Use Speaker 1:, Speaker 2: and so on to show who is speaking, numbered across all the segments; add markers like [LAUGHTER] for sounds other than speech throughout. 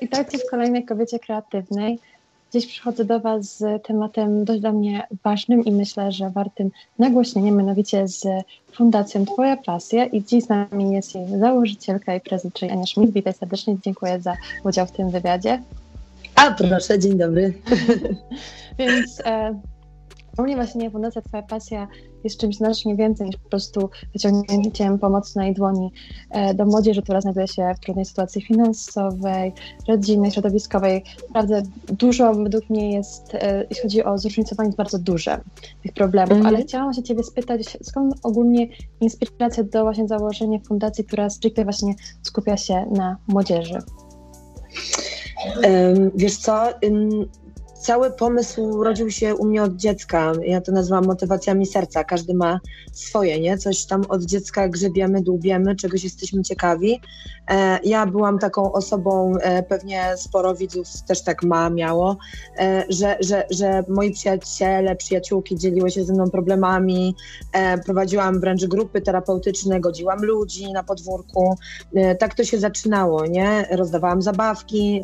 Speaker 1: I tak w kolejnej kobiecie kreatywnej. Dziś przychodzę do Was z tematem dość dla mnie ważnym i myślę, że wartym nagłośnienia, mianowicie z Fundacją Twoja Pasja i dziś z nami jest jej założycielka i prezes, czyli Ania Schmidt. Witaj serdecznie, dziękuję za udział w tym wywiadzie.
Speaker 2: A proszę, dzień dobry. [LAUGHS]
Speaker 1: Więc e, u mnie właśnie Fundacja Twoja Pasja jest czymś znacznie więcej niż po prostu wyciągnięciem pomocnej dłoni e, do młodzieży, która znajduje się w trudnej sytuacji finansowej, rodzinnej, środowiskowej. Naprawdę dużo według mnie jest, e, jeśli chodzi o zróżnicowanie, bardzo duże tych problemów, mm. ale chciałam się Ciebie spytać, skąd ogólnie inspiracja do właśnie założenia fundacji, która stricte właśnie skupia się na młodzieży?
Speaker 2: Wiesz co, cały pomysł urodził się u mnie od dziecka. Ja to nazywam motywacjami serca. Każdy ma swoje, nie? Coś tam od dziecka grzebiemy, dłubiemy, czegoś jesteśmy ciekawi. E, ja byłam taką osobą, e, pewnie sporo widzów też tak ma, miało, e, że, że, że moi przyjaciele, przyjaciółki dzieliły się ze mną problemami, prowadziłam wręcz grupy terapeutyczne, godziłam ludzi na podwórku. Tak to się zaczynało, nie? Rozdawałam zabawki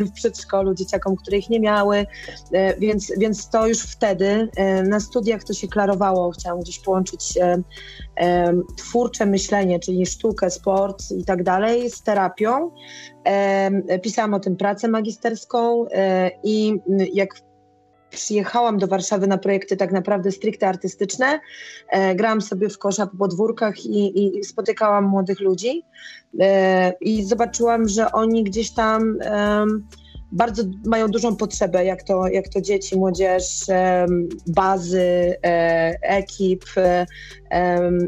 Speaker 2: w przedszkolu dzieciakom, których nie miały, więc, więc to już wtedy na studiach to się klarowało. Chciałam gdzieś połączyć twórcze myślenie, czyli sztukę, sport i tak dalej z terapią. Pisałam o tym pracę magisterską e, i jak przyjechałam do Warszawy na projekty tak naprawdę stricte artystyczne. E, grałam sobie w kosza po podwórkach i, i spotykałam młodych ludzi e, i zobaczyłam, że oni gdzieś tam bardzo mają dużą potrzebę, jak to, jak to dzieci, młodzież, bazy, e, ekip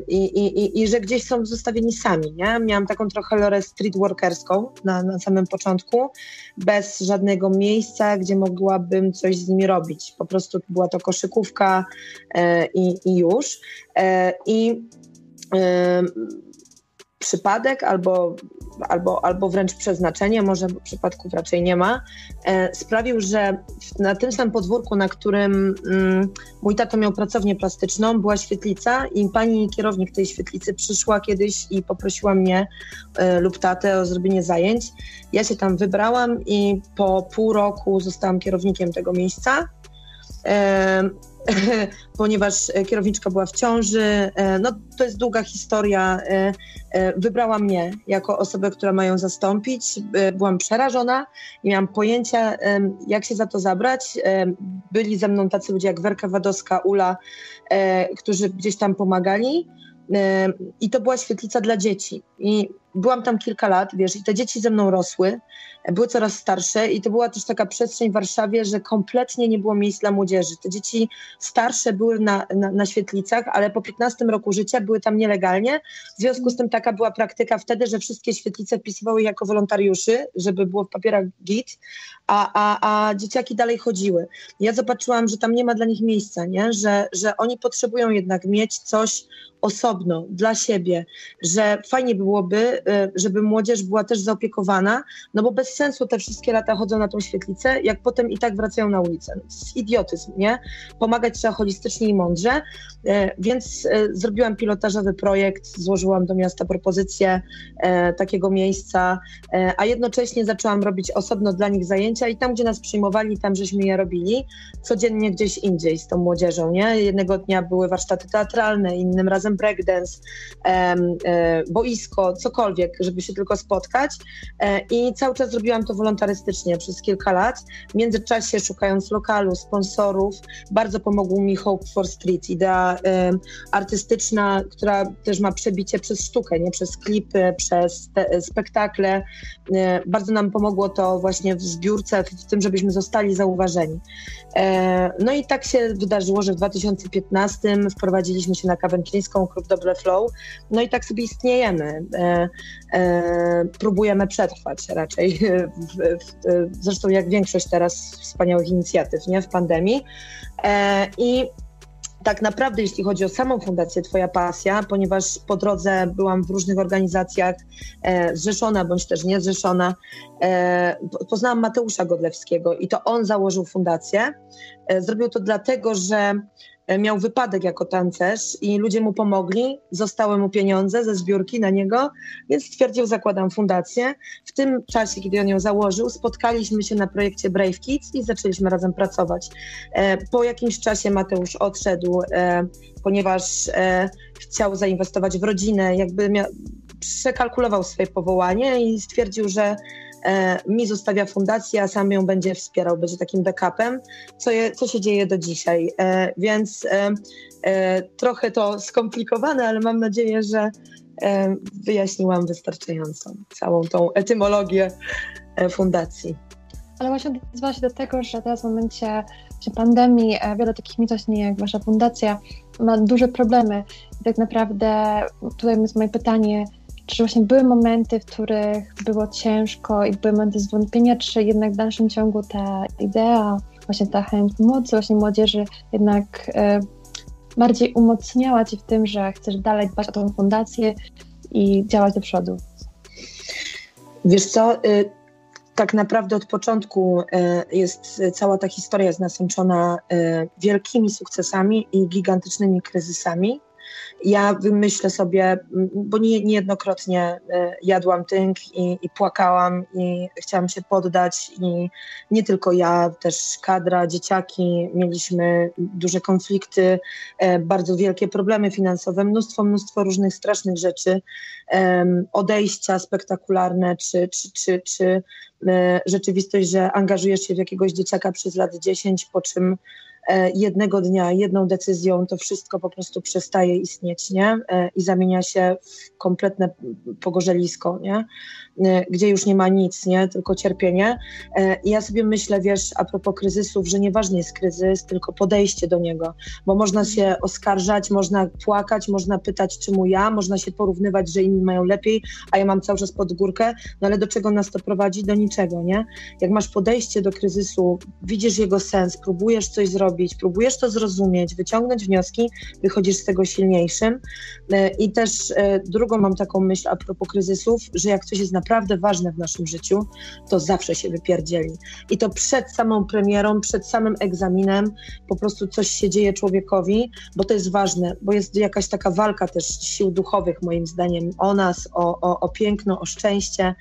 Speaker 2: i, i, i że gdzieś są zostawieni sami. Nie? Miałam taką trochę lorę streetworkerską na, na samym początku, bez żadnego miejsca, gdzie mogłabym coś z nimi robić. Po prostu była to koszykówka e, i, i już. E, I przypadek albo, albo, albo wręcz przeznaczenie, może przypadków raczej nie ma, e, sprawił, że na tym samym podwórku, na którym mm, mój tato miał pracownię plastyczną, była świetlica i pani kierownik tej świetlicy przyszła kiedyś i poprosiła mnie e, lub tatę o zrobienie zajęć. Ja się tam wybrałam i po pół roku zostałam kierownikiem tego miejsca. [LAUGHS] E, ponieważ kierowniczka była w ciąży. E, no, to jest długa historia. E, e, wybrała mnie jako osobę, która ma ją zastąpić. Byłam przerażona, nie miałam pojęcia, jak się za to zabrać. Byli ze mną tacy ludzie jak Werka Wadowska, Ula, którzy gdzieś tam pomagali. I to była świetlica dla dzieci. I byłam tam kilka lat, wiesz, i te dzieci ze mną rosły, były coraz starsze i to była też taka przestrzeń w Warszawie, że kompletnie nie było miejsc dla młodzieży. Te dzieci starsze były na, na, na świetlicach, ale po 15 roku życia były tam nielegalnie. W związku z tym taka była praktyka wtedy, że wszystkie świetlice wpisywały jako wolontariuszy, żeby było w papierach git, a, a, a dzieciaki dalej chodziły. Ja zobaczyłam, że tam nie ma dla nich miejsca, nie? Że, że oni potrzebują jednak mieć coś osobno dla siebie, że fajnie byłoby, żeby młodzież była też zaopiekowana, no bo bez sensu te wszystkie lata chodzą na tą świetlicę, jak potem i tak wracają na ulicę. To jest idiotyzm, nie? Pomagać trzeba holistycznie i mądrze, y, więc y, zrobiłam pilotażowy projekt, złożyłam do miasta propozycję takiego miejsca, a jednocześnie zaczęłam robić osobno dla nich zajęcia i tam, gdzie nas przyjmowali, tam żeśmy je robili, codziennie gdzieś indziej z tą młodzieżą, nie? Jednego dnia były warsztaty teatralne, innym razem razem breakdance, e, boisko, cokolwiek, żeby się tylko spotkać. E, I cały czas zrobiłam to wolontarystycznie przez kilka lat. W międzyczasie szukając lokalu, sponsorów, bardzo pomogł mi Hope for Street, idea artystyczna, która też ma przebicie przez sztukę, nie przez klipy, przez spektakle. E, bardzo nam pomogło to właśnie w zbiórce, w tym, żebyśmy zostali zauważeni. No i tak się wydarzyło, że w 2015 wprowadziliśmy się na Kawęczyńską klub Double Flow. No i tak sobie istniejemy. E, e, próbujemy przetrwać raczej. [LAUGHS] Zresztą jak większość teraz wspaniałych inicjatyw nie? w pandemii. E, I tak naprawdę, jeśli chodzi o samą fundację Twoja Pasja, ponieważ po drodze byłam w różnych organizacjach e, zrzeszona bądź też niezrzeszona, e, poznałam Mateusza Godlewskiego i to on założył fundację. Zrobił to dlatego, że E, miał wypadek jako tancerz i ludzie mu pomogli, zostały mu pieniądze ze zbiórki na niego, więc stwierdził, zakładam fundację. W tym czasie, kiedy on ją założył, spotkaliśmy się na projekcie Brave Kids i zaczęliśmy razem pracować. E, po jakimś czasie Mateusz odszedł, e, ponieważ chciał zainwestować w rodzinę, jakby przekalkulował swoje powołanie i stwierdził, że E, mi zostawia fundację, a sam ją będzie wspierał, będzie takim backupem, co, je, co się dzieje do dzisiaj. E, więc e, trochę to skomplikowane, ale mam nadzieję, że wyjaśniłam wystarczająco całą tą etymologię fundacji.
Speaker 1: Ale właśnie odezwała się do tego, że teraz w momencie pandemii wiele takich mitosni jak Wasza fundacja ma duże problemy. I tak naprawdę tutaj jest moje pytanie, czy właśnie były momenty, w których było ciężko i były momenty zwątpienia, czy jednak w dalszym ciągu ta idea, właśnie ta chęć pomocy właśnie młodzieży jednak e, bardziej umocniała Ci w tym, że chcesz dalej dbać o tą fundację i działać do przodu?
Speaker 2: Wiesz co, y, tak naprawdę od początku y, jest cała ta historia jest nasączona y, wielkimi sukcesami i gigantycznymi kryzysami. Ja myślę sobie, bo nie, niejednokrotnie e, jadłam tynk i, i płakałam i chciałam się poddać i nie tylko ja, też kadra, dzieciaki, mieliśmy duże konflikty, e, bardzo wielkie problemy finansowe, mnóstwo, mnóstwo różnych strasznych rzeczy, odejścia spektakularne, czy, czy, czy, czy e, rzeczywistość, że angażujesz się w jakiegoś dzieciaka przez lat 10, po czym jednego dnia, jedną decyzją to wszystko po prostu przestaje istnieć, nie? E, I zamienia się w kompletne pogorzelisko, nie? E, gdzie już nie ma nic, nie? Tylko cierpienie. I ja sobie myślę, wiesz, a propos kryzysów, że nieważny jest kryzys, tylko podejście do niego, bo można się oskarżać, można płakać, można pytać, czemu ja, można się porównywać, że inni mają lepiej, a ja mam cały czas pod górkę, no ale do czego nas to prowadzi? Do niczego, nie? Jak masz podejście do kryzysu, widzisz jego sens, próbujesz coś zrobić, robić, próbujesz to zrozumieć, wyciągnąć wnioski, wychodzisz z tego silniejszym. E, I też e, drugą mam taką myśl a propos kryzysów, że jak coś jest naprawdę ważne w naszym życiu, to zawsze się wypierdzieli. I to przed samą premierą, przed samym egzaminem po prostu coś się dzieje człowiekowi, bo to jest ważne, bo jest jakaś taka walka też sił duchowych moim zdaniem o nas, o, o, o piękno, o szczęście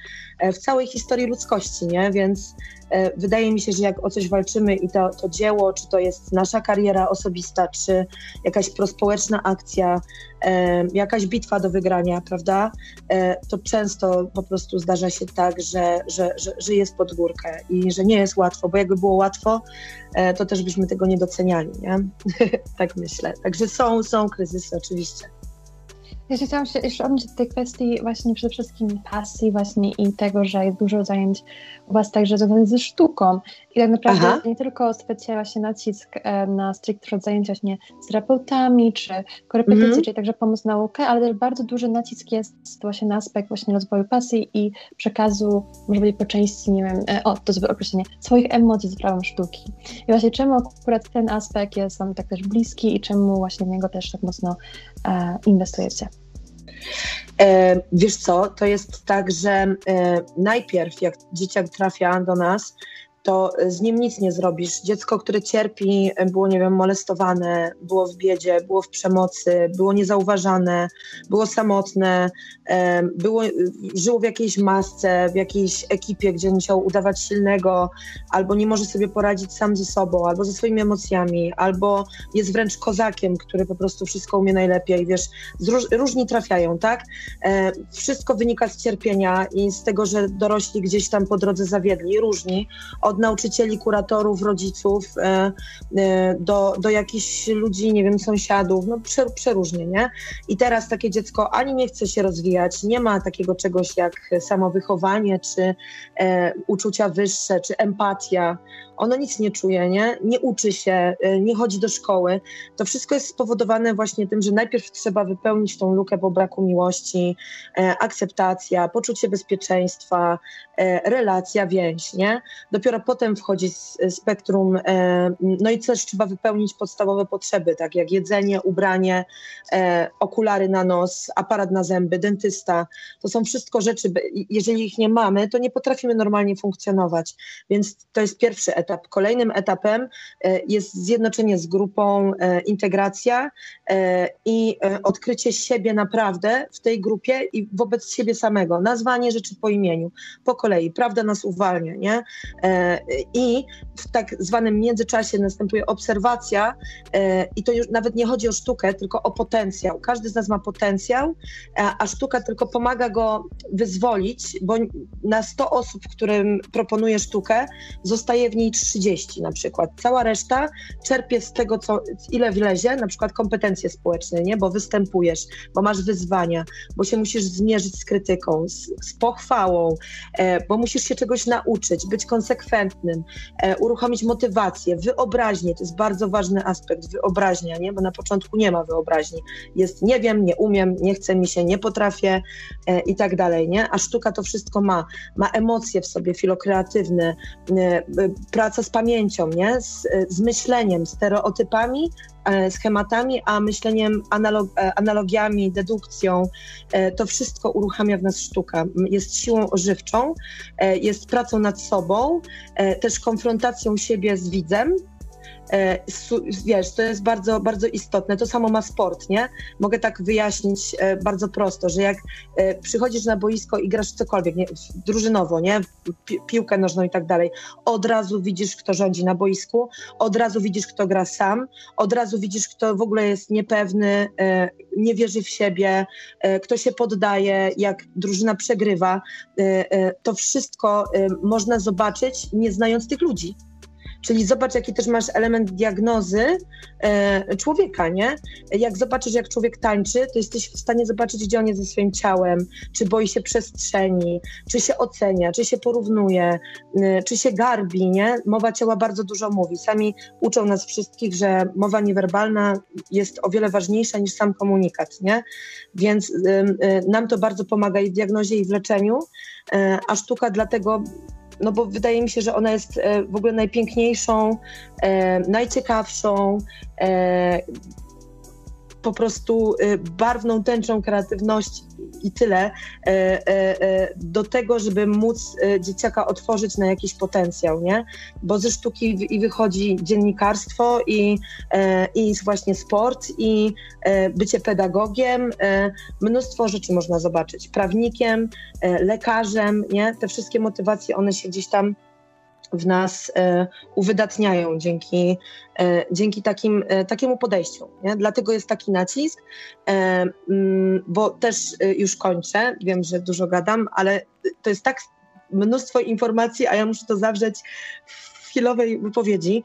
Speaker 2: w całej historii ludzkości, nie? Więc E, wydaje mi się, że jak o coś walczymy i to, to dzieło, czy to jest nasza kariera osobista, czy jakaś prospołeczna akcja, e, jakaś bitwa do wygrania, prawda, e, to często po prostu zdarza się tak, że, że, że, że jest pod górkę i że nie jest łatwo, bo jakby było łatwo, to też byśmy tego nie doceniali, nie? [LAUGHS] tak myślę. Także są, są kryzysy oczywiście.
Speaker 1: Ja się chciałam się jeszcze odnieść do tej kwestii właśnie przede wszystkim pasji właśnie i tego, że jest dużo zajęć u Was także związanych ze sztuką i tak naprawdę Aha. nie tylko stawiacie właśnie nacisk e, na stricte zajęcia właśnie z terapeutami czy korepetycji, -hmm. czyli także pomoc naukę, ale też bardzo duży nacisk jest właśnie na aspekt właśnie rozwoju pasji i przekazu, może być po części, nie wiem, e, o, to złe określenie, swoich emocji z prawem sztuki. I właśnie czemu akurat ten aspekt jest Wam tak też bliski i czemu właśnie w niego też tak mocno e, inwestujecie?
Speaker 2: E, wiesz co, to jest tak, że e, najpierw jak dzieciak trafia do nas, to z nim nic nie zrobisz. Dziecko, które cierpi, było, nie wiem, molestowane, było w biedzie, było w przemocy, było niezauważane, było samotne, było, żyło w jakiejś masce, w jakiejś ekipie, gdzie musiał udawać silnego, albo nie może sobie poradzić sam ze sobą, albo ze swoimi emocjami, albo jest wręcz kozakiem, który po prostu wszystko umie najlepiej, wiesz, róż, różni trafiają, tak? Wszystko wynika z cierpienia i z tego, że dorośli gdzieś tam po drodze zawiedli, różni, od nauczycieli, kuratorów, rodziców e, e, do, do jakichś ludzi, nie wiem, sąsiadów, no przeróżnie, nie? I teraz takie dziecko ani nie chce się rozwijać, nie ma takiego czegoś jak samowychowanie, czy e, uczucia wyższe, czy empatia, ono nic nie czuje, nie? nie uczy się, nie chodzi do szkoły. To wszystko jest spowodowane właśnie tym, że najpierw trzeba wypełnić tą lukę po braku miłości, akceptacja, poczucie bezpieczeństwa, relacja, więź. Nie? Dopiero potem wchodzi spektrum, e, no i też trzeba wypełnić podstawowe potrzeby, tak jak jedzenie, ubranie, e, okulary na nos, aparat na zęby, dentysta. To są wszystko rzeczy, jeżeli ich nie mamy, to nie potrafimy normalnie funkcjonować. Więc to jest pierwszy etap. Kolejnym etapem jest zjednoczenie z grupą, integracja i odkrycie siebie naprawdę w tej grupie i wobec siebie samego. Nazwanie rzeczy po imieniu, po kolei. Prawda nas uwalnia, nie? E, I w tak zwanym międzyczasie następuje obserwacja e, i to już nawet nie chodzi o sztukę, tylko o potencjał. Każdy z nas ma potencjał, a sztuka tylko pomaga go wyzwolić, bo na 100 osób, którym proponuje sztukę, zostaje w niej 30 na przykład. Cała reszta czerpie z tego, co, ile wlezie, na przykład kompetencje społeczne, nie? bo występujesz, bo masz wyzwania, bo się musisz zmierzyć z krytyką, z, z pochwałą, e, bo musisz się czegoś nauczyć, być konsekwentnym, e, uruchomić motywację, wyobraźnię, to jest bardzo ważny aspekt, wyobraźnia, nie? bo na początku nie ma wyobraźni. Jest nie wiem, nie umiem, nie chce mi się, nie potrafię e, i tak dalej, nie? A sztuka to wszystko ma. Ma emocje w sobie filokreatywne, e, praca z pamięcią, nie? Z, z myśleniem, stereotypami, schematami, a myśleniem, analog, e, analogiami, dedukcją. E, to wszystko uruchamia w nas sztuka. Jest siłą ożywczą, jest pracą nad sobą, też konfrontacją siebie z widzem, E, wiesz, to jest bardzo, bardzo istotne. To samo ma sport, nie? Mogę tak wyjaśnić e, bardzo prosto, że jak e, przychodzisz na boisko i grasz cokolwiek, nie, drużynowo, nie? Pi piłkę nożną i tak dalej, od razu widzisz, kto rządzi na boisku, od razu widzisz, kto gra sam, od razu widzisz, kto w ogóle jest niepewny, nie wierzy w siebie, kto się poddaje, jak drużyna przegrywa. To wszystko można zobaczyć, nie znając tych ludzi. Czyli zobacz, jaki też masz element diagnozy e, człowieka, nie? Jak zobaczysz, jak człowiek tańczy, to jesteś w stanie zobaczyć, gdzie on jest ze swoim ciałem, czy boi się przestrzeni, czy się ocenia, czy się porównuje, y, czy się garbi, nie? Mowa ciała bardzo dużo mówi. Sami uczą nas wszystkich, że mowa niewerbalna jest o wiele ważniejsza niż sam komunikat, nie? Więc y, nam to bardzo pomaga i w diagnozie, i w leczeniu, e, a sztuka dlatego no bo wydaje mi się, że ona jest e, w ogóle najpiękniejszą, e, najciekawszą, e, po prostu barwną tęczą kreatywności i tyle do tego, żeby móc dzieciaka otworzyć na jakiś potencjał, nie? Bo ze sztuki i wychodzi dziennikarstwo i, i właśnie sport i bycie pedagogiem, mnóstwo rzeczy można zobaczyć, prawnikiem, lekarzem, nie? Te wszystkie motywacje, one się gdzieś tam w nas e, uwydatniają dzięki, e, dzięki takim, e, takiemu podejściu. Nie? Dlatego jest taki nacisk, mm, bo też już kończę, wiem, że dużo gadam, ale to jest tak mnóstwo informacji, a ja muszę to zawrzeć w chwilowej wypowiedzi.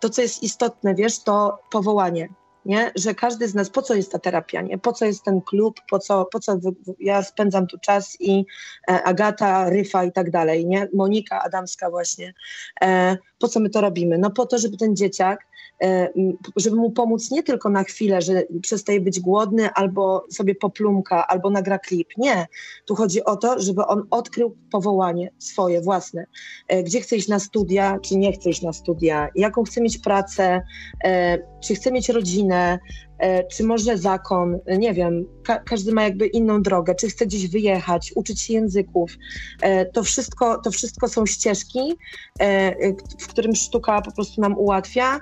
Speaker 2: To, co jest istotne, wiesz, to powołanie nie? że każdy z nas, po co jest ta terapia, nie? po co jest ten klub, po co, po co ja spędzam tu czas i e, Agata, Ryfa i tak dalej, nie? Monika Adamska właśnie, e, po co my to robimy? No po to, żeby ten dzieciak E, żeby mu pomóc nie tylko na chwilę, że przestaje być głodny albo sobie poplumka, albo nagra klip. Nie. Tu chodzi o to, żeby on odkrył powołanie swoje, własne. E, gdzie chce iść na studia, czy nie chce iść na studia, jaką chce mieć pracę, e, czy chce mieć rodzinę, E, czy może zakon, nie wiem, ka każdy ma jakby inną drogę, czy chce gdzieś wyjechać, uczyć się języków. E, to wszystko, to wszystko są ścieżki, e, w którym sztuka po prostu nam ułatwia.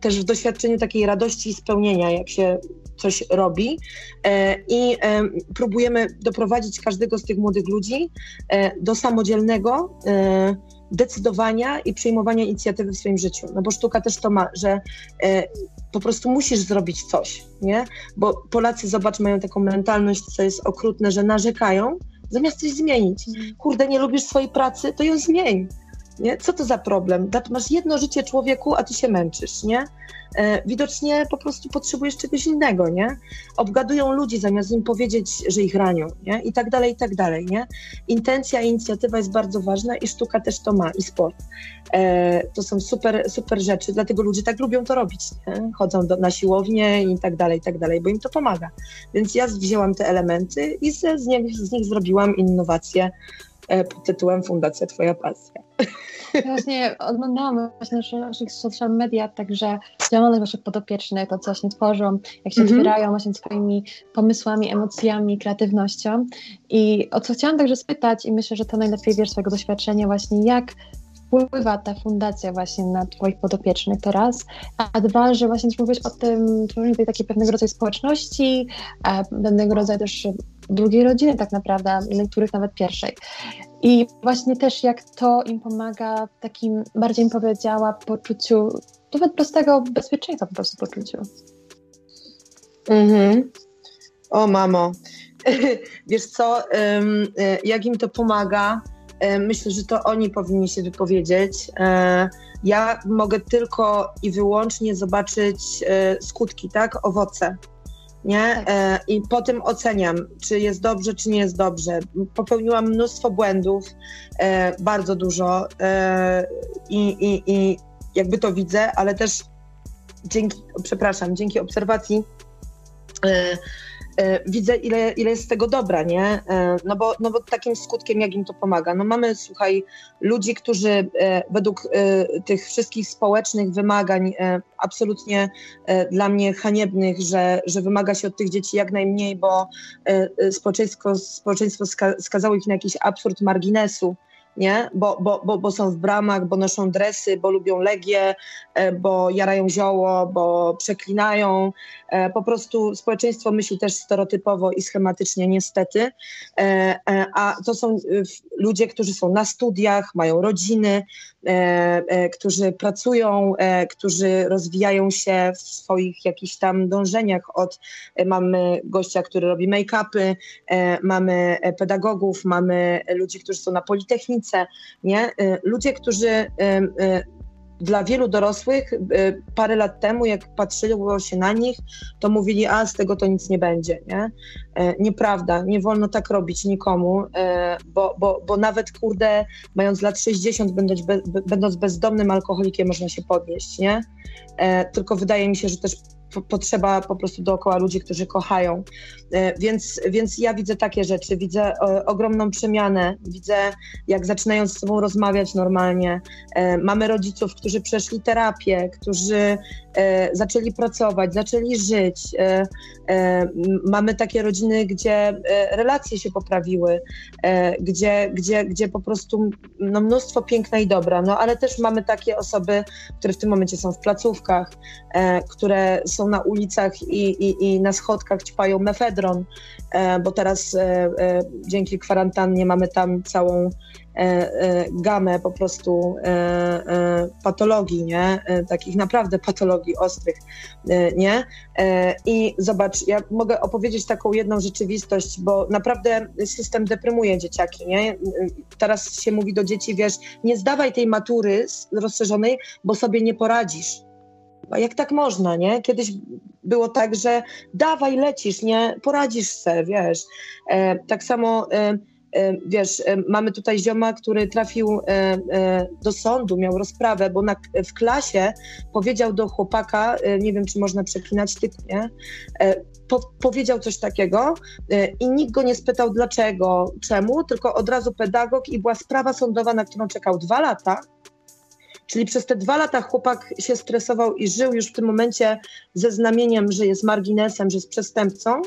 Speaker 2: Też w doświadczeniu takiej radości i spełnienia, jak się coś robi i próbujemy doprowadzić każdego z tych młodych ludzi do samodzielnego decydowania i przejmowania inicjatywy w swoim życiu. No bo sztuka też to ma, że e, po prostu musisz zrobić coś, nie? Bo Polacy, zobacz, mają taką mentalność, co jest okrutne, że narzekają, zamiast coś zmienić. Mm. Kurde, nie lubisz swojej pracy, to ją zmień. Nie? Co to za problem? Masz jedno życie człowieku, a ty się męczysz, nie? E, widocznie po prostu potrzebujesz czegoś innego, nie? Obgadują ludzi zamiast im powiedzieć, że ich ranią, nie? I tak dalej, i tak dalej, nie? Intencja i inicjatywa jest bardzo ważna i sztuka też to ma, i sport. E, to są super, super rzeczy, dlatego ludzie tak lubią to robić, nie? Chodzą do, na siłownię i tak dalej, i tak dalej, bo im to pomaga. Więc ja wzięłam te elementy i z, z, nich, z nich zrobiłam innowację pod tytułem Fundacja Twoja Pasja.
Speaker 1: Właśnie oglądałam właśnie nasze, naszych social media, także działalność waszych podopiecznych, to co właśnie tworzą, jak się mm -hmm. otwierają właśnie swoimi pomysłami, emocjami, kreatywnością. I o co chciałam także spytać i myślę, że to najlepiej wiesz swojego doświadczenia właśnie, jak wpływa ta fundacja właśnie na Twoich podopiecznych, to raz, a dwa, że właśnie mówisz o tym tworzeniu tej takiej pewnego rodzaju społeczności, a pewnego rodzaju też drugiej rodziny tak naprawdę, niektórych nawet pierwszej. I właśnie też jak to im pomaga w takim, bardziej im powiedziała, poczuciu, nawet prostego bezpieczeństwa po prostu poczuciu.
Speaker 2: Mhm. O mamo, [LAUGHS] wiesz co, e, jak im to pomaga, myślę, że to oni powinni się wypowiedzieć. E, ja mogę tylko i wyłącznie zobaczyć skutki, tak, owoce nie? Tak. E, I po tym oceniam, czy jest dobrze, czy nie jest dobrze. Popełniłam mnóstwo błędów, e, bardzo dużo e, i, i, i jakby to widzę, ale też dzięki, przepraszam, dzięki obserwacji E, widzę, ile, ile jest z tego dobra, nie? E, no bo, no bo takim skutkiem, jak im to pomaga. No mamy, słuchaj, ludzi, którzy e, według tych wszystkich społecznych wymagań, absolutnie dla mnie haniebnych, że, że wymaga się od tych dzieci jak najmniej, bo społeczeństwo, społeczeństwo skazało ich na jakiś absurd marginesu, nie? Bo, bo, bo, bo są w bramach, bo noszą dresy, bo lubią legie, e, bo jarają zioło, bo przeklinają. E, po prostu społeczeństwo myśli też stereotypowo i schematycznie niestety, e, a to są ludzie, którzy są na studiach, mają rodziny, którzy pracują, którzy rozwijają się w swoich jakichś tam dążeniach od mamy gościa, który robi make-upy, mamy pedagogów, mamy ludzi, którzy są na Politechnice, nie? Ludzie, którzy dla wielu dorosłych parę lat temu, jak patrzyło się na nich, to mówili, a z tego to nic nie będzie. Nie? Nieprawda, nie wolno tak robić nikomu, bo, bo, bo nawet kurde, mając lat 60, będąc, be, będąc bezdomnym alkoholikiem, można się podnieść. Nie? Tylko wydaje mi się, że też potrzeba po prostu dookoła ludzi, którzy kochają. E, więc, więc ja widzę takie rzeczy, widzę e, ogromną przemianę, widzę jak zaczynają z sobą rozmawiać normalnie. E, mamy rodziców, którzy przeszli terapię, którzy zaczęli pracować, zaczęli żyć. Mamy takie rodziny, gdzie relacje się poprawiły, gdzie, gdzie, gdzie po prostu no, mnóstwo piękna i dobra, no ale też mamy takie osoby, które w tym momencie są w placówkach, które są na ulicach i, i, i na schodkach ćpają mefedron, e, bo teraz e, e, dzięki kwarantannie mamy tam całą gamę po prostu patologii, nie? Takich naprawdę patologii ostrych, nie? I zobacz, ja mogę opowiedzieć taką jedną rzeczywistość, bo naprawdę system deprymuje dzieciaki, nie? Teraz się mówi do dzieci, wiesz, nie zdawaj tej matury rozszerzonej, bo sobie nie poradzisz a jak tak można, nie? Kiedyś było tak, że dawaj, lecisz, nie? Poradzisz se, wiesz. E, tak samo, e, e, wiesz, e, mamy tutaj zioma, który trafił e, do sądu, miał rozprawę, bo na, w klasie powiedział do chłopaka, nie wiem, czy można przeklinać typ, nie? Po, powiedział coś takiego i nikt go nie spytał dlaczego, czemu, tylko od razu pedagog i była sprawa sądowa, na którą czekał dwa lata Czyli przez te dwa lata chłopak się stresował i żył już w tym momencie ze znamieniem, że jest marginesem, że jest przestępcą.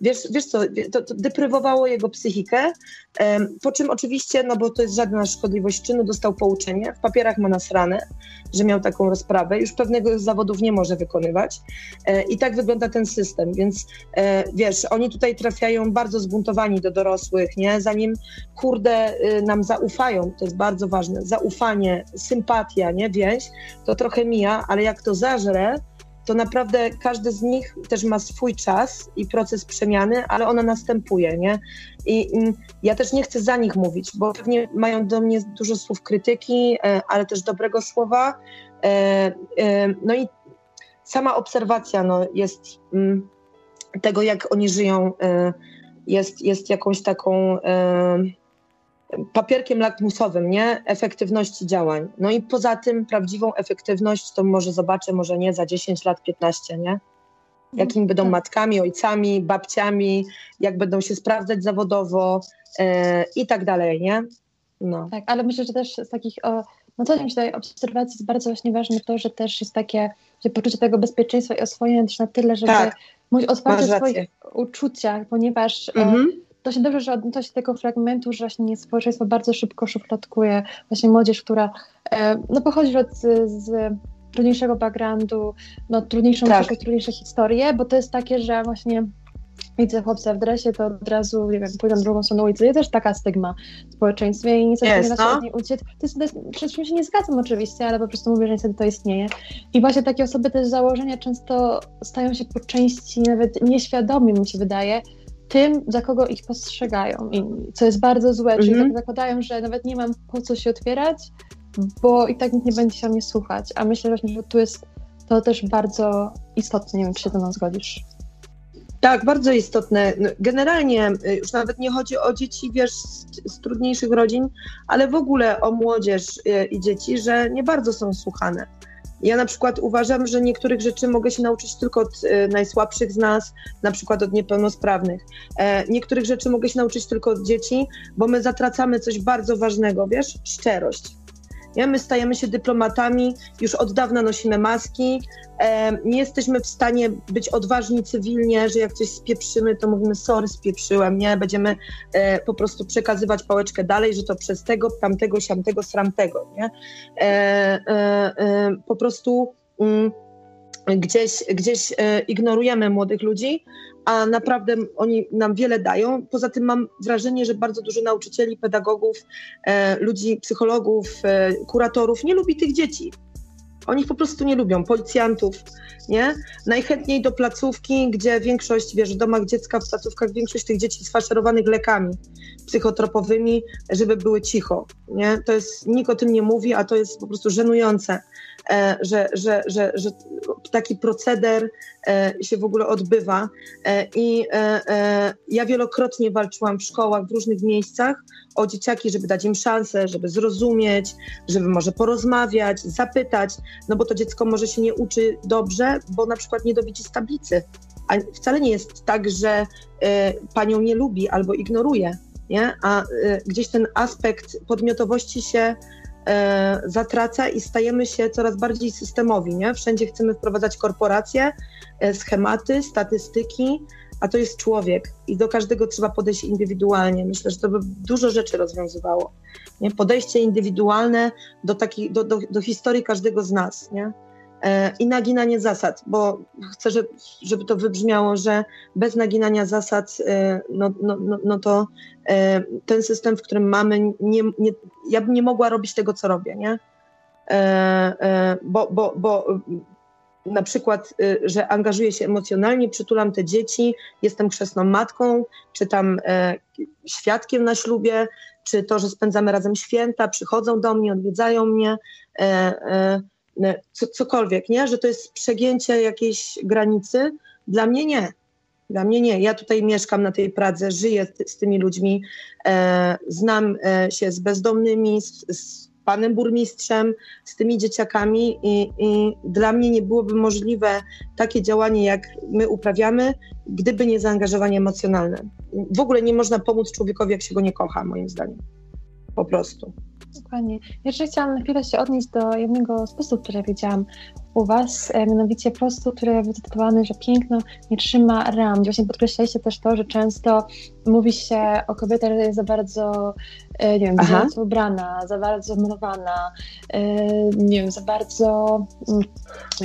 Speaker 2: Wiesz, wiesz co, to, to deprywowało jego psychikę, po czym oczywiście, no bo to jest żadna szkodliwość czynu, dostał pouczenie, w papierach ma nasrane, że miał taką rozprawę, już pewnego z zawodów nie może wykonywać. E, i tak wygląda ten system, więc e, wiesz, oni tutaj trafiają bardzo zbuntowani do dorosłych, nie, zanim kurde y, nam zaufają, to jest bardzo ważne, zaufanie, sympatia, nie, więź, to trochę mija, ale jak to zażre, to naprawdę każdy z nich też ma swój czas i proces przemiany, ale ona następuje, nie? I, I, ja też nie chcę za nich mówić, bo pewnie mają do mnie dużo słów krytyki, e, ale też dobrego słowa. E, e, no i sama obserwacja no, jest mm, tego, jak oni żyją, jest, jest jakąś taką papierkiem lakmusowym, nie? Efektywności działań. No i poza tym prawdziwą efektywność to może zobaczę, może nie za 10 lat, 15, nie? Jakimi będą tak. matkami, ojcami, babciami, jak będą się sprawdzać zawodowo e, i tak dalej, nie?
Speaker 1: No. Tak, ale myślę, że też z takich o, no co mi się daje obserwacji jest bardzo właśnie ważne to, że też jest takie że poczucie tego bezpieczeństwa i oswojenia też na tyle, żeby tak. mówić otwarcie o swoich uczuciach, ponieważ mhm. To się dobrze, że odnosi się tego fragmentu, że właśnie społeczeństwo bardzo szybko szufladkuje właśnie młodzież, która e, no pochodzi od, z, z trudniejszego backgroundu, no trudniejszą, tak. trudniejsze historie, bo to jest takie, że właśnie widzę chłopca w dresie, to od razu, nie wiem, pójdę drugą stronę ulicy. Jest też taka stygma w społeczeństwie i niestety yes, nie da się od niej uciec. To jest, to jest, przed czym się nie zgadzam oczywiście, ale po prostu mówię, że niestety to istnieje. I właśnie takie osoby też z założenia często stają się po części nawet nieświadomi, mi się wydaje, tym, za kogo ich postrzegają inni, co jest bardzo złe, -hmm. czyli mhm. tak zakładają, że nawet nie mam po co się otwierać, bo i tak nikt nie będzie się mnie słuchać, a myślę właśnie, że tu jest to też bardzo istotne, nie wiem, czy się to mną zgodzisz.
Speaker 2: Tak, bardzo istotne. No, generalnie y, już nawet nie chodzi o dzieci, wiesz, z, z, trudniejszych rodzin, ale w ogóle o młodzież y, i dzieci, że nie bardzo są słuchane. Ja na przykład uważam, że niektórych rzeczy mogę się nauczyć tylko od y, najsłabszych z nas, na przykład od niepełnosprawnych. E, niektórych rzeczy mogę się nauczyć tylko od dzieci, bo my zatracamy coś bardzo ważnego, wiesz, szczerość. Nie? My stajemy się dyplomatami, już od dawna nosimy maski, nie jesteśmy w stanie być odważni cywilnie, że jak coś spieprzymy, to mówimy sorry, spieprzyłem, nie? Będziemy e, po prostu przekazywać pałeczkę dalej, że to przez tego, tamtego, siamtego, sramtego, nie? E, e, po prostu... Mm, gdzieś, gdzieś ignorujemy młodych ludzi, a naprawdę oni nam wiele dają. Poza tym mam wrażenie, że bardzo dużo nauczycieli, pedagogów, e, ludzi, psychologów, e, kuratorów nie lubi tych dzieci. Oni po prostu nie lubią, policjantów, nie? Najchętniej do placówki, gdzie większość, wiesz, w domach dziecka, w placówkach większość tych dzieci sfaszerowanych lekami psychotropowymi, żeby były cicho, nie? To jest, nikt o tym nie mówi, a to jest po prostu żenujące. E, że, że, że, że taki proceder e, się w ogóle odbywa. E, I ja wielokrotnie walczyłam w szkołach w różnych miejscach o dzieciaki, żeby dać im szansę, żeby zrozumieć, żeby może porozmawiać, zapytać, no bo to dziecko może się nie uczy dobrze, bo na przykład nie dowiedzi z tablicy. A wcale nie jest tak, że panią nie lubi albo ignoruje, nie? a gdzieś ten aspekt podmiotowości się zatraca i stajemy się coraz bardziej systemowi. Nie? Wszędzie chcemy wprowadzać korporacje, e, schematy, statystyki, a to jest człowiek i do każdego trzeba podejść indywidualnie. Myślę, że to by dużo rzeczy rozwiązywało. Nie? Podejście indywidualne do, taki, do, do, do historii każdego z nas. Nie? E, i naginanie zasad, bo chcę, żeby to wybrzmiało, że bez naginania zasad, e, no, no, no, no to e, ten system, w którym mamy, nie, nie, ja bym nie mogła robić tego, co robię, nie? Bo, bo, bo na przykład, że angażuję się emocjonalnie, przytulam te dzieci, jestem chrzestną matką, czy tam świadkiem na ślubie, czy to, że spędzamy razem święta, przychodzą do mnie, odwiedzają mnie co, cokolwiek, nie? Że to jest przegięcie jakiejś granicy. Dla mnie nie. Dla mnie nie. Ja tutaj mieszkam na tej Pradze, żyję z, z tymi ludźmi, e, znam e, się z bezdomnymi, z, z, panem burmistrzem, z tymi dzieciakami i, i dla mnie nie byłoby możliwe takie działanie, jak my uprawiamy, gdyby nie zaangażowanie emocjonalne. W ogóle nie można pomóc człowiekowi, jak się go nie kocha, moim zdaniem. Po prostu.
Speaker 1: Dokładnie. Jeszcze chciałam na chwilę się odnieść do jednego z postów, które widziałam u Was, e, mianowicie postu, który był zatytułowany, że piękno nie trzyma ram. Właśnie podkreślaliście też to, że często mówi się o kobietach, że jest za bardzo, e, nie wiem, za bardzo ubrana, za bardzo malowana, e, nie wiem, za bardzo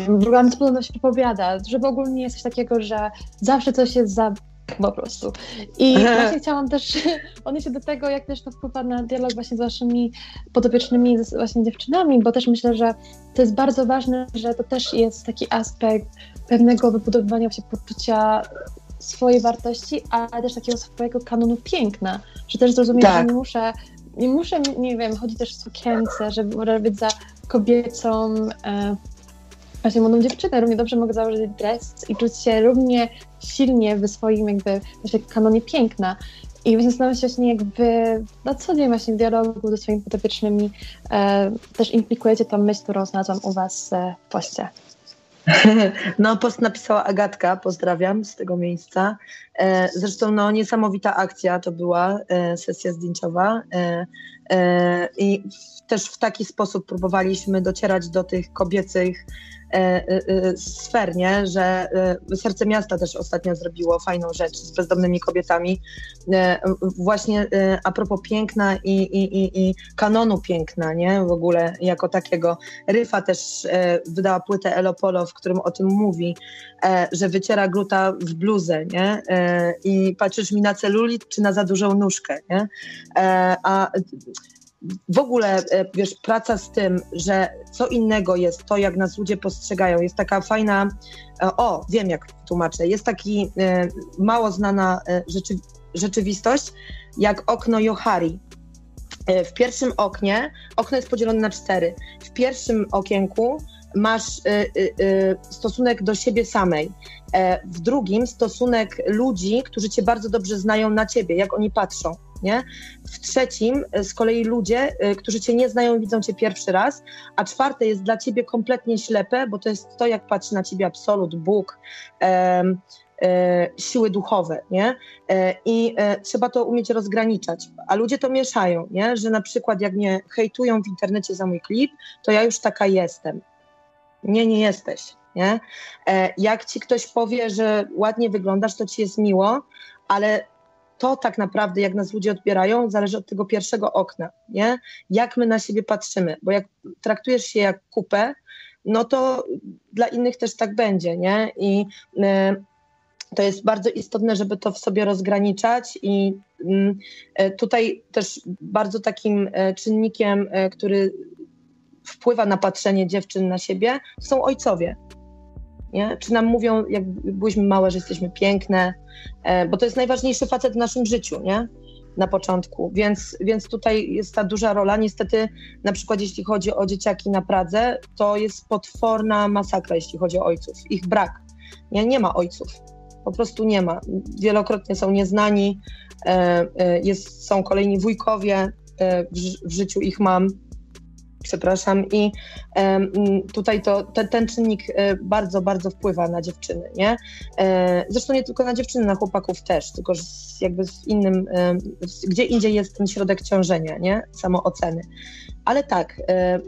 Speaker 1: w ogóle na się wypowiada, że w ogóle nie jest coś takiego, że zawsze coś jest za [LAUGHS] po prostu. I właśnie chciałam też [LAUGHS] odnieść się do tego, jak też to wpływa na dialog właśnie z waszymi podopiecznymi, z właśnie dziewczynami, bo też myślę, że to jest bardzo ważne, że to też jest taki aspekt pewnego wybudowywania się poczucia swojej wartości, ale też takiego swojego kanonu piękna, że też zrozumieć, tak. że nie muszę nie muszę, nie wiem, chodzić też w sukience, żeby być za kobiecą, e, właśnie młodą dziewczynę, równie dobrze mogę założyć dres i czuć się równie silnie w swoim jakby właśnie kanonie piękna. I właśnie zastanawiam się właśnie, jak wy na co dzień właśnie w dialogu ze swoimi podopiecznymi e, też implikujecie tą myśl, którą znalazłam u was e, w poście. [LAUGHS]
Speaker 2: No, post napisała Agatka, pozdrawiam z tego miejsca. E, zresztą no, niesamowita akcja to była, e, sesja zdjęciowa e, i też w taki sposób próbowaliśmy docierać do tych kobiecych sfer, nie? że Serce Miasta też ostatnio zrobiło fajną rzecz z bezdomnymi kobietami. Właśnie a propos piękna i, i, i, kanonu piękna, nie? W ogóle jako takiego. Ryfa też wydała płytę Elopolo, w którym o tym mówi, że wyciera gluta w bluzę, nie? I patrzysz mi na celulit czy na za dużą nóżkę, nie? A w ogóle, e, wiesz, praca z tym, że co innego jest to, jak nas ludzie postrzegają. Jest taka fajna, e, o, wiem jak tłumaczę, jest taki e, mało znana rzeczy, rzeczywistość, jak okno Johari. W pierwszym oknie, okno jest podzielone na cztery. W pierwszym okienku masz stosunek do siebie samej. W drugim stosunek ludzi, którzy cię bardzo dobrze znają na ciebie, jak oni patrzą nie? W trzecim e, z kolei ludzie, e, którzy cię nie znają, widzą cię pierwszy raz, a czwarte jest dla ciebie kompletnie ślepe, bo to jest to, jak patrzy na ciebie absolut, Bóg, e, e, siły duchowe, nie? E, I e, trzeba to umieć rozgraniczać, a ludzie to mieszają, nie? Że na przykład jak mnie hejtują w internecie za mój klip, to ja już taka jestem. Nie, nie jesteś. Nie? Jak ci ktoś powie, że ładnie wyglądasz, to ci jest miło, ale to tak naprawdę, jak nas ludzie odbierają, zależy od tego pierwszego okna, nie? Jak my na siebie patrzymy, bo jak traktujesz się jak kupę, no to dla innych też tak będzie, nie? I y, to jest bardzo istotne, żeby to w sobie rozgraniczać i y, tutaj też bardzo takim czynnikiem, który wpływa na patrzenie dziewczyn na siebie, są ojcowie nie? Czy nam mówią, jak byliśmy małe, że jesteśmy piękne, e, bo to jest najważniejszy facet w naszym życiu, nie? Na początku, więc, więc tutaj jest ta duża rola. Niestety, na przykład, jeśli chodzi o dzieciaki na Pradze, to jest potworna masakra, jeśli chodzi o ojców. Ich brak. Nie, nie ma ojców. Po prostu nie ma. Wielokrotnie są nieznani, e, e, jest, są kolejni wujkowie w, w życiu ich mam, przepraszam, i tutaj to, ten, czynnik e, bardzo, bardzo wpływa na dziewczyny, nie? E, zresztą nie tylko na dziewczyny, na chłopaków też, tylko jakby w innym, gdzie indziej jest ten środek ciążenia, nie? Samooceny. Ale tak, e,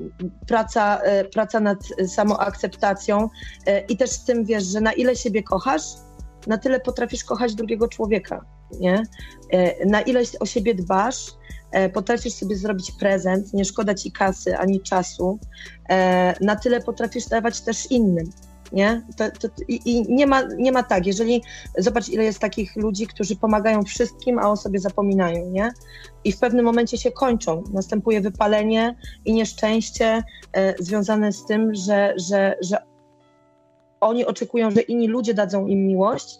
Speaker 2: praca, praca nad samoakceptacją i też z tym, wiesz, że na ile siebie kochasz, na tyle potrafisz kochać drugiego człowieka, nie? Na ile o siebie dbasz, E, potrafisz sobie zrobić prezent, nie szkoda ci kasy ani czasu, e, na tyle potrafisz dawać też innym. Nie? To, to, i, I nie ma, nie ma tak, jeżeli zobacz, ile jest takich ludzi, którzy pomagają wszystkim, a o sobie zapominają, nie? I w pewnym momencie się kończą. Następuje wypalenie i nieszczęście e, związane z tym, że, że, że oni oczekują, że inni ludzie dadzą im miłość,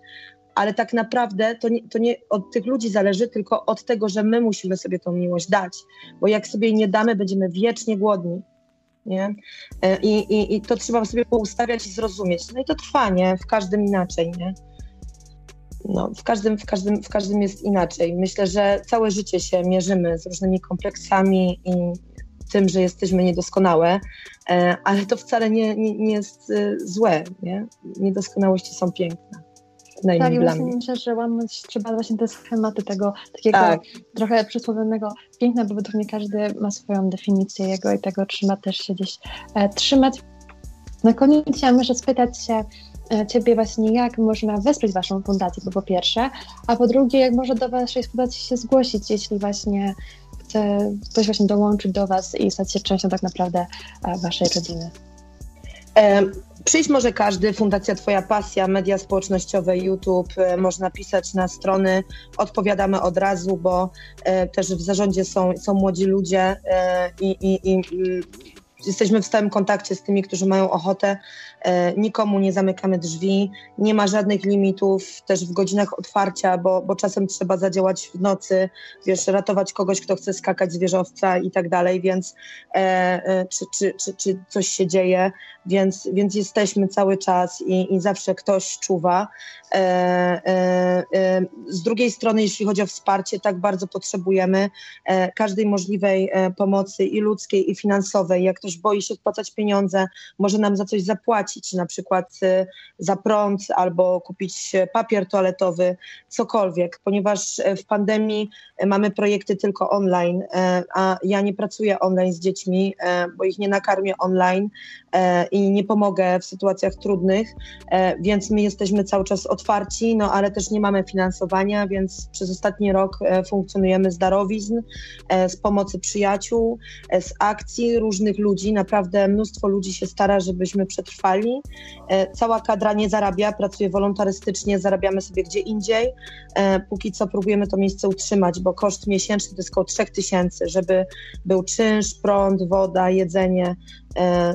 Speaker 2: ale tak naprawdę to nie, to nie od tych ludzi zależy, tylko od tego, że my musimy sobie tą miłość dać, bo jak sobie jej nie damy, będziemy wiecznie głodni. Nie? E, I, i, I to trzeba sobie poustawiać i zrozumieć. No i to trwa, nie? W każdym inaczej, nie? No, w, każdym, w, każdym, w każdym jest inaczej. Myślę, że całe życie się mierzymy z różnymi kompleksami i tym, że jesteśmy niedoskonałe, e, ale to wcale nie, nie, nie jest e, złe. Nie? Niedoskonałości są piękne
Speaker 1: tak, i właśnie myślę, że łamać trzeba właśnie te schematy tego takiego tak. trochę przysłowionego piękna, bo według mnie każdy ma swoją definicję jego i tego trzeba też się gdzieś e, trzymać. Na koniec chciałam jeszcze spytać się e, Ciebie właśnie, jak można wesprzeć Waszą fundację, bo po pierwsze, a po drugie, jak może do Waszej fundacji się zgłosić, jeśli właśnie chce ktoś właśnie dołączyć do Was i stać się częścią tak naprawdę e, Waszej rodziny.
Speaker 2: Przyjść może każdy, Fundacja Twoja Pasja, media społecznościowe, YouTube, e, można pisać na strony, odpowiadamy od razu, bo e, też w zarządzie są, są młodzi ludzie e, i, i, i jesteśmy w stałym kontakcie z tymi, którzy mają ochotę. E, nikomu nie zamykamy drzwi, nie ma żadnych limitów też w godzinach otwarcia, bo, bo czasem trzeba zadziałać w nocy, wiesz, ratować kogoś, kto chce skakać z wieżowca i tak dalej, więc e, e, czy, czy, czy, czy coś się dzieje, więc, więc jesteśmy cały czas i, i zawsze ktoś czuwa. E, e, e, z drugiej strony, jeśli chodzi o wsparcie, tak bardzo potrzebujemy każdej możliwej pomocy i ludzkiej, i finansowej. Jak ktoś boi się wpłacać pieniądze, może nam za coś zapłacić, zapłacić, na przykład y, za prąd albo kupić papier toaletowy, cokolwiek, ponieważ w pandemii mamy projekty tylko online, a ja nie pracuję online z dziećmi, bo ich nie nakarmię online i nie pomogę w sytuacjach trudnych, więc my jesteśmy cały czas otwarci, no ale też nie mamy finansowania, więc przez ostatni rok funkcjonujemy z darowizn, z pomocy przyjaciół, z akcji różnych ludzi. Naprawdę mnóstwo ludzi się stara, żebyśmy przetrwali. E, cała kadra nie zarabia, pracuje wolontarystycznie, zarabiamy sobie gdzie indziej. E, póki co próbujemy to miejsce utrzymać, bo koszt miesięczny to jest około 3000, żeby był czynsz, prąd, woda, jedzenie,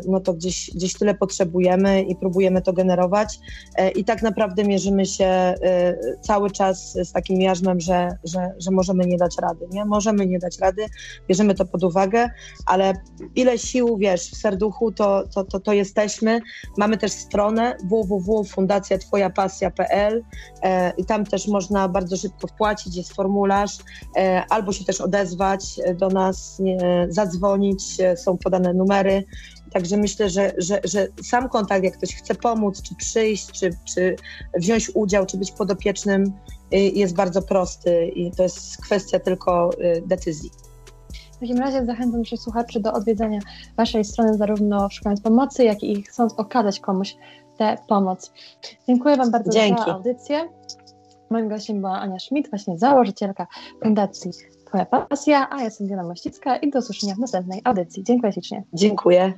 Speaker 2: no to gdzieś, gdzieś tyle potrzebujemy i próbujemy to generować. E, I tak naprawdę mierzymy się e, cały czas z takim jarzmem, że, że, że możemy nie dać rady. Nie? Możemy nie dać rady, bierzemy to pod uwagę, ale ile sił, wiesz, w serduchu, to, to, to, to jesteśmy. Mamy też stronę www.fundacjatwojapasja.pl i tam też można bardzo szybko wpłacić, jest formularz, albo się też odezwać do nas, zadzwonić, są podane numery. Także myślę, że, że, że sam kontakt, jak ktoś chce pomóc, czy przyjść, czy, czy wziąć udział, czy być podopiecznym, y, jest bardzo prosty i to jest kwestia tylko y, decyzji.
Speaker 1: W takim razie zachęcam naszych słuchaczy do odwiedzenia Waszej strony, zarówno szukając pomocy, jak i chcąc okazać komuś tę pomoc. Dziękuję Wam bardzo Dzięki. za audycję. Moim gościem była Ania Schmidt, właśnie założycielka Fundacji Twoja Pasja, a ja jestem Diana Mościcka i do usłyszenia w następnej audycji. Dziękuję ślicznie.
Speaker 2: Dziękuję.